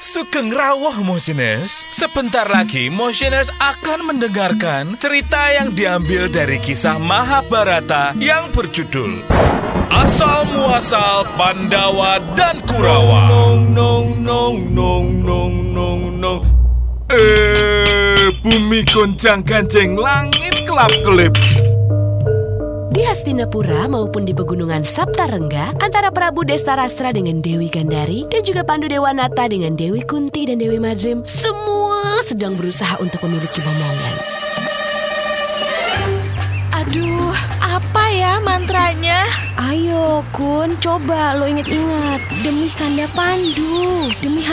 Sugeng rawuh Motioners. Sebentar lagi Motioners akan mendengarkan cerita yang diambil dari kisah Mahabharata yang berjudul Asal Muasal Pandawa dan Kurawa. Nong nong nong nong nong nong nong. Eh, bumi goncang ganjeng langit kelap kelip. Di Hastinapura maupun di pegunungan Saptarengga antara Prabu Destarastra dengan Dewi Gandari dan juga Pandu Dewanata dengan Dewi Kunti dan Dewi Madrim semua sedang berusaha untuk memiliki momongan. Aduh, apa ya mantranya? Ayo Kun, coba lo inget-inget Demi Kanda Pandu Demi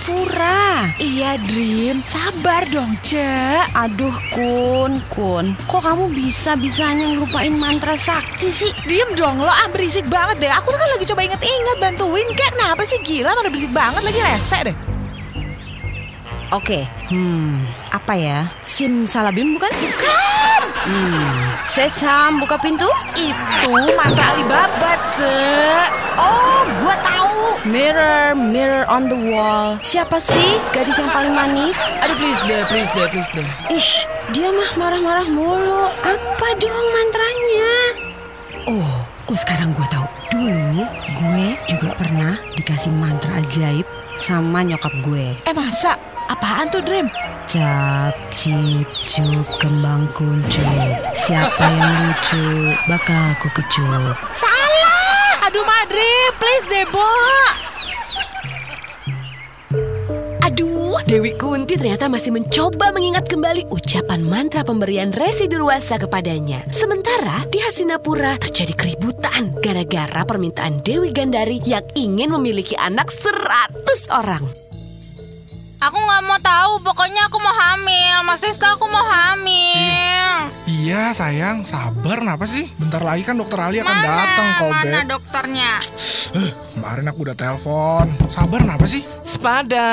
Hastinapura Iya Dream, sabar dong Cek. Aduh Kun, Kun Kok kamu bisa-bisanya ngelupain mantra sakti sih? Diem dong lo, ah berisik banget deh. Aku tuh kan lagi coba inget-inget bantuin kayak kenapa sih gila pada berisik banget lagi rese deh. Oke, hmm, apa ya? Sim Salabim bukan? Bukan, Hmm, Sesam buka pintu? itu mantra Alibaba Cek. Oh, gua tahu. Mirror, mirror on the wall. Siapa sih gadis yang paling manis? Aduh please deh, please deh, please deh. Ish, dia mah marah-marah mulu. Apa dong mantranya? Oh, oh sekarang gue tahu. Dulu gue juga pernah dikasih mantra ajaib sama nyokap gue. Eh masa? Apaan tuh Dream? Cap, cip, cup, kembang kuncup. Siapa yang lucu bakal ku kecup. Salah! Aduh Madri, please deh Bo. Aduh, Dewi Kunti ternyata masih mencoba mengingat kembali ucapan mantra pemberian Resi Durwasa kepadanya. Sementara di Hastinapura terjadi keributan gara-gara permintaan Dewi Gandari yang ingin memiliki anak 100 orang. Aku nggak mau tahu, pokoknya aku mau hamil. Mas Rizka, aku mau hamil. Iya sayang, sabar kenapa sih? Bentar lagi kan dokter Ali akan datang kok, mana Beb. dokternya? Eh, kemarin aku udah telepon. Sabar kenapa sih? Spada,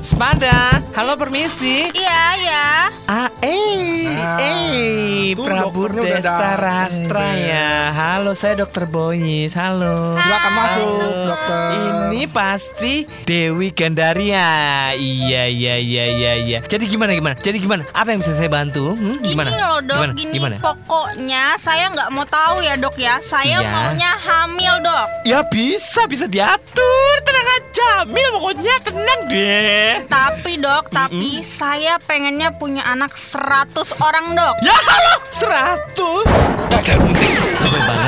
Spada, halo permisi. Iya, iya. Ah, eh, Nah, eh, Prabu Desta Rastra ya. Halo, saya Dokter Boyis. Halo. Silakan masuk, dokter. Ini pasti Dewi Gandaria. Iya, iya, iya, iya, iya. Jadi gimana, gimana? Jadi gimana? Apa yang bisa saya bantu? Hmm, Gini gimana? loh dok, Gimana? gini Gimana? pokoknya saya nggak mau tahu ya dok ya. Saya Iya. maunya hamil dok. Ya bisa, bisa diatur. Tenang aja, Mil. Pokoknya tenang deh. Tapi dok, tapi saya pengennya punya anak 100 orang dok. Ya halo, 100 Kacar gunting Lebih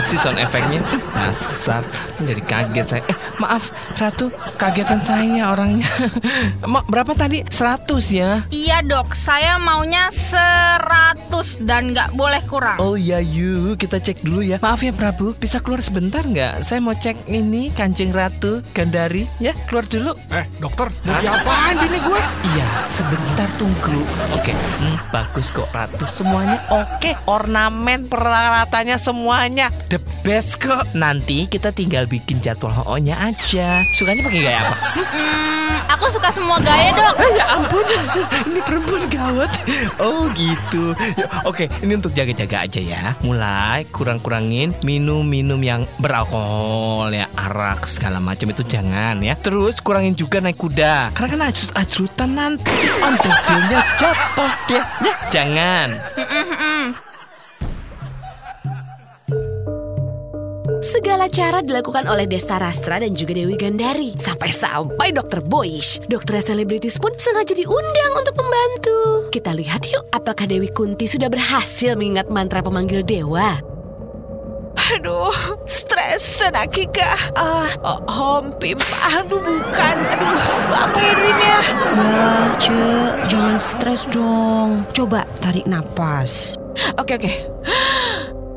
banget sih sound efeknya Dasar Jadi kaget saya Eh maaf Ratu Kagetan saya orangnya Ma, Berapa tadi? 100 ya Iya dok, saya maunya 100 dan nggak boleh kurang. Oh ya yuk Kita cek dulu ya Maaf ya Prabu Bisa keluar sebentar nggak? Saya mau cek ini Kancing Ratu Gandari Ya keluar dulu Eh, dokter, mau diapain ini gue? Iya, sebentar tunggu. Oke, hmm, bagus kok Ratu. Semuanya oke. Ornamen peralatannya semuanya the best kok. Nanti kita tinggal bikin jadwal ho-nya aja. Sukanya pakai gaya apa? Hmm, aku suka semua gaya dok. Eh, ya ampun, ini perempuan gawat. Oh gitu. Ya, Oke, ini untuk jaga-jaga aja ya. Mulai kurang-kurangin minum-minum yang beralkohol ya, arak segala macam itu jangan ya. Terus kurangin juga naik kuda. Karena kan ajrut-ajrutan nanti ondel-ondelnya jatuh deh. Ya, jangan. Segala cara dilakukan oleh Desta Rastra dan juga Dewi Gandari. Sampai-sampai Dokter Boyish, dokter selebritis pun sengaja diundang untuk membantu. Kita lihat yuk apakah Dewi Kunti sudah berhasil mengingat mantra pemanggil dewa. Aduh, stres Akika. Ah, oh, hompim. Aduh, bukan. Aduh, apa ya ya? Wah, Cek, jangan stres dong. Coba tarik napas. Oke, oke.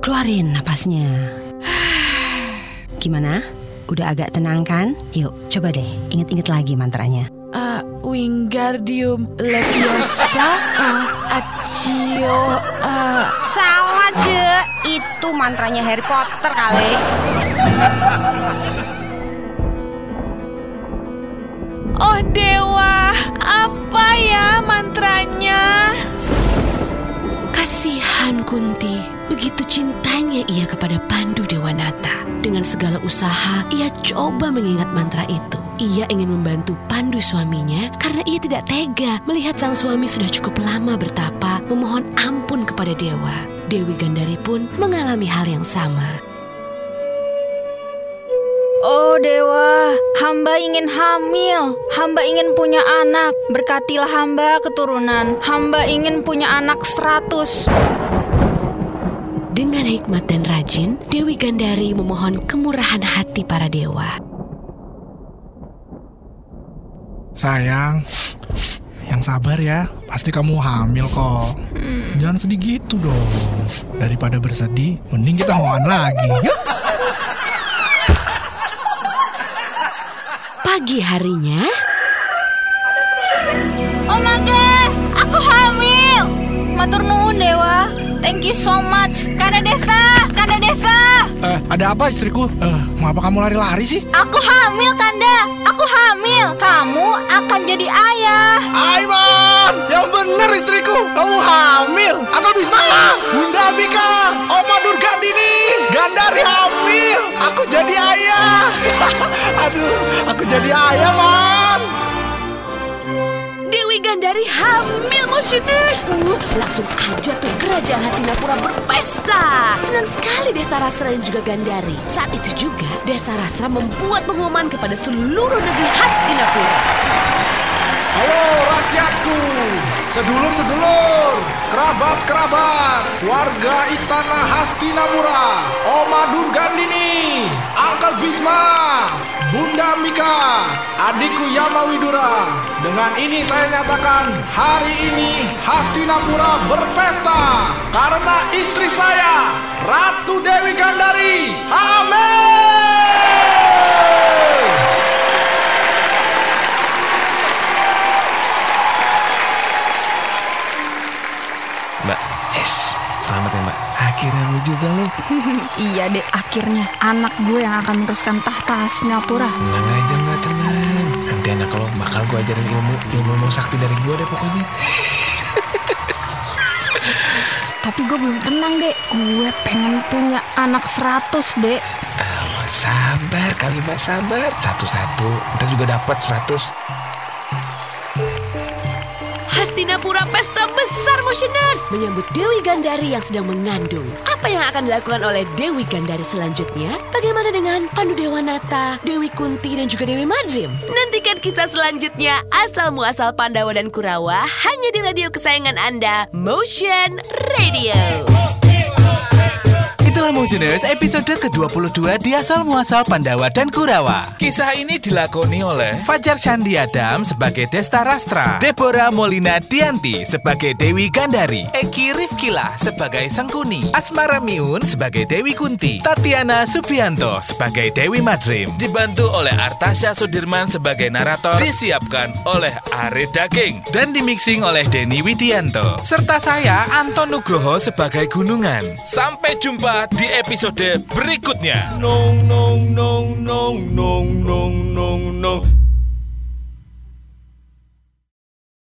Keluarin napasnya. Gimana? Udah agak tenang kan? Yuk, coba deh inget-inget lagi mantranya. Ah, Wingardium Leviosa, ah, Accio, ah, Salah, Cek. Itu mantranya Harry Potter kali. Oh dewa, apa ya Kasihan Kunti, begitu cintanya ia kepada Pandu Dewanata. Dengan segala usaha, ia coba mengingat mantra itu. Ia ingin membantu Pandu suaminya karena ia tidak tega melihat sang suami sudah cukup lama bertapa memohon ampun kepada dewa. Dewi Gandari pun mengalami hal yang sama. Dewa, hamba ingin hamil. Hamba ingin punya anak. Berkatilah hamba keturunan. Hamba ingin punya anak seratus. Dengan hikmat dan rajin, Dewi Gandari memohon kemurahan hati para dewa. Sayang, yang sabar ya. Pasti kamu hamil kok. Jangan sedih gitu dong. Daripada bersedih, mending kita ngoan lagi. Yuk. Pagi harinya, Oh my god, aku hamil. Matur nuwun Dewa. Thank you so much. Kanda Desta, Kanda Desta. Eh, ada apa istriku? Eh, ngapa kamu lari-lari sih? Aku hamil Kanda. Aku hamil. Kamu akan jadi ayah. Aiman, yang bener istriku. Kamu hamil. Atau Bisma? Bunda Mika, Oma Uh, langsung aja tuh kerajaan Hastinapura berpesta. Senang sekali Desa Rasra dan juga Gandari. Saat itu juga Desa Rasra membuat pengumuman kepada seluruh negeri Hastinapura. Halo rakyatku, sedulur-sedulur, kerabat-kerabat, warga istana Hastinapura, Oma Durgandini, Uncle Bisma, Bunda Mika, adikku Yama Widura. Dengan ini saya nyatakan hari ini Hastinapura berpesta karena istri saya, Ratu Dewi Gandari, hamil. Iya deh, akhirnya anak gue yang akan meneruskan tahta Singapura. Tenang aja Mbak, tenang. Nanti anak lo bakal gue ajarin ilmu, ilmu ilmu sakti dari gue deh pokoknya. Tapi gue belum tenang deh. Gue pengen punya anak 100 deh. Mbak, sabar kali Mbak, sabar. Satu-satu, ntar juga dapat 100. Hastinapura pesta besar motioners menyambut Dewi Gandari yang sedang mengandung. Apa yang akan dilakukan oleh Dewi Gandari selanjutnya? Bagaimana dengan Pandu Dewanata, Dewi Kunti dan juga Dewi Madrim? Nantikan kisah selanjutnya asal muasal Pandawa dan Kurawa hanya di radio kesayangan Anda, Motion Radio. Itulah Motioners episode ke-22 di asal muasal Pandawa dan Kurawa. Kisah ini dilakoni oleh Fajar Shandi Adam sebagai Desta Rastra, Deborah Molina Dianti sebagai Dewi Gandari, Eki Rifkila sebagai Sengkuni, Asmara Miun sebagai Dewi Kunti, Tatiana Subianto sebagai Dewi Madrim, dibantu oleh Artasya Sudirman sebagai narator, disiapkan oleh Ari Daging dan dimixing oleh Denny Widianto, serta saya Anton Nugroho sebagai Gunungan. Sampai jumpa di episode berikutnya. Nong nong nong nong nong nong nong nong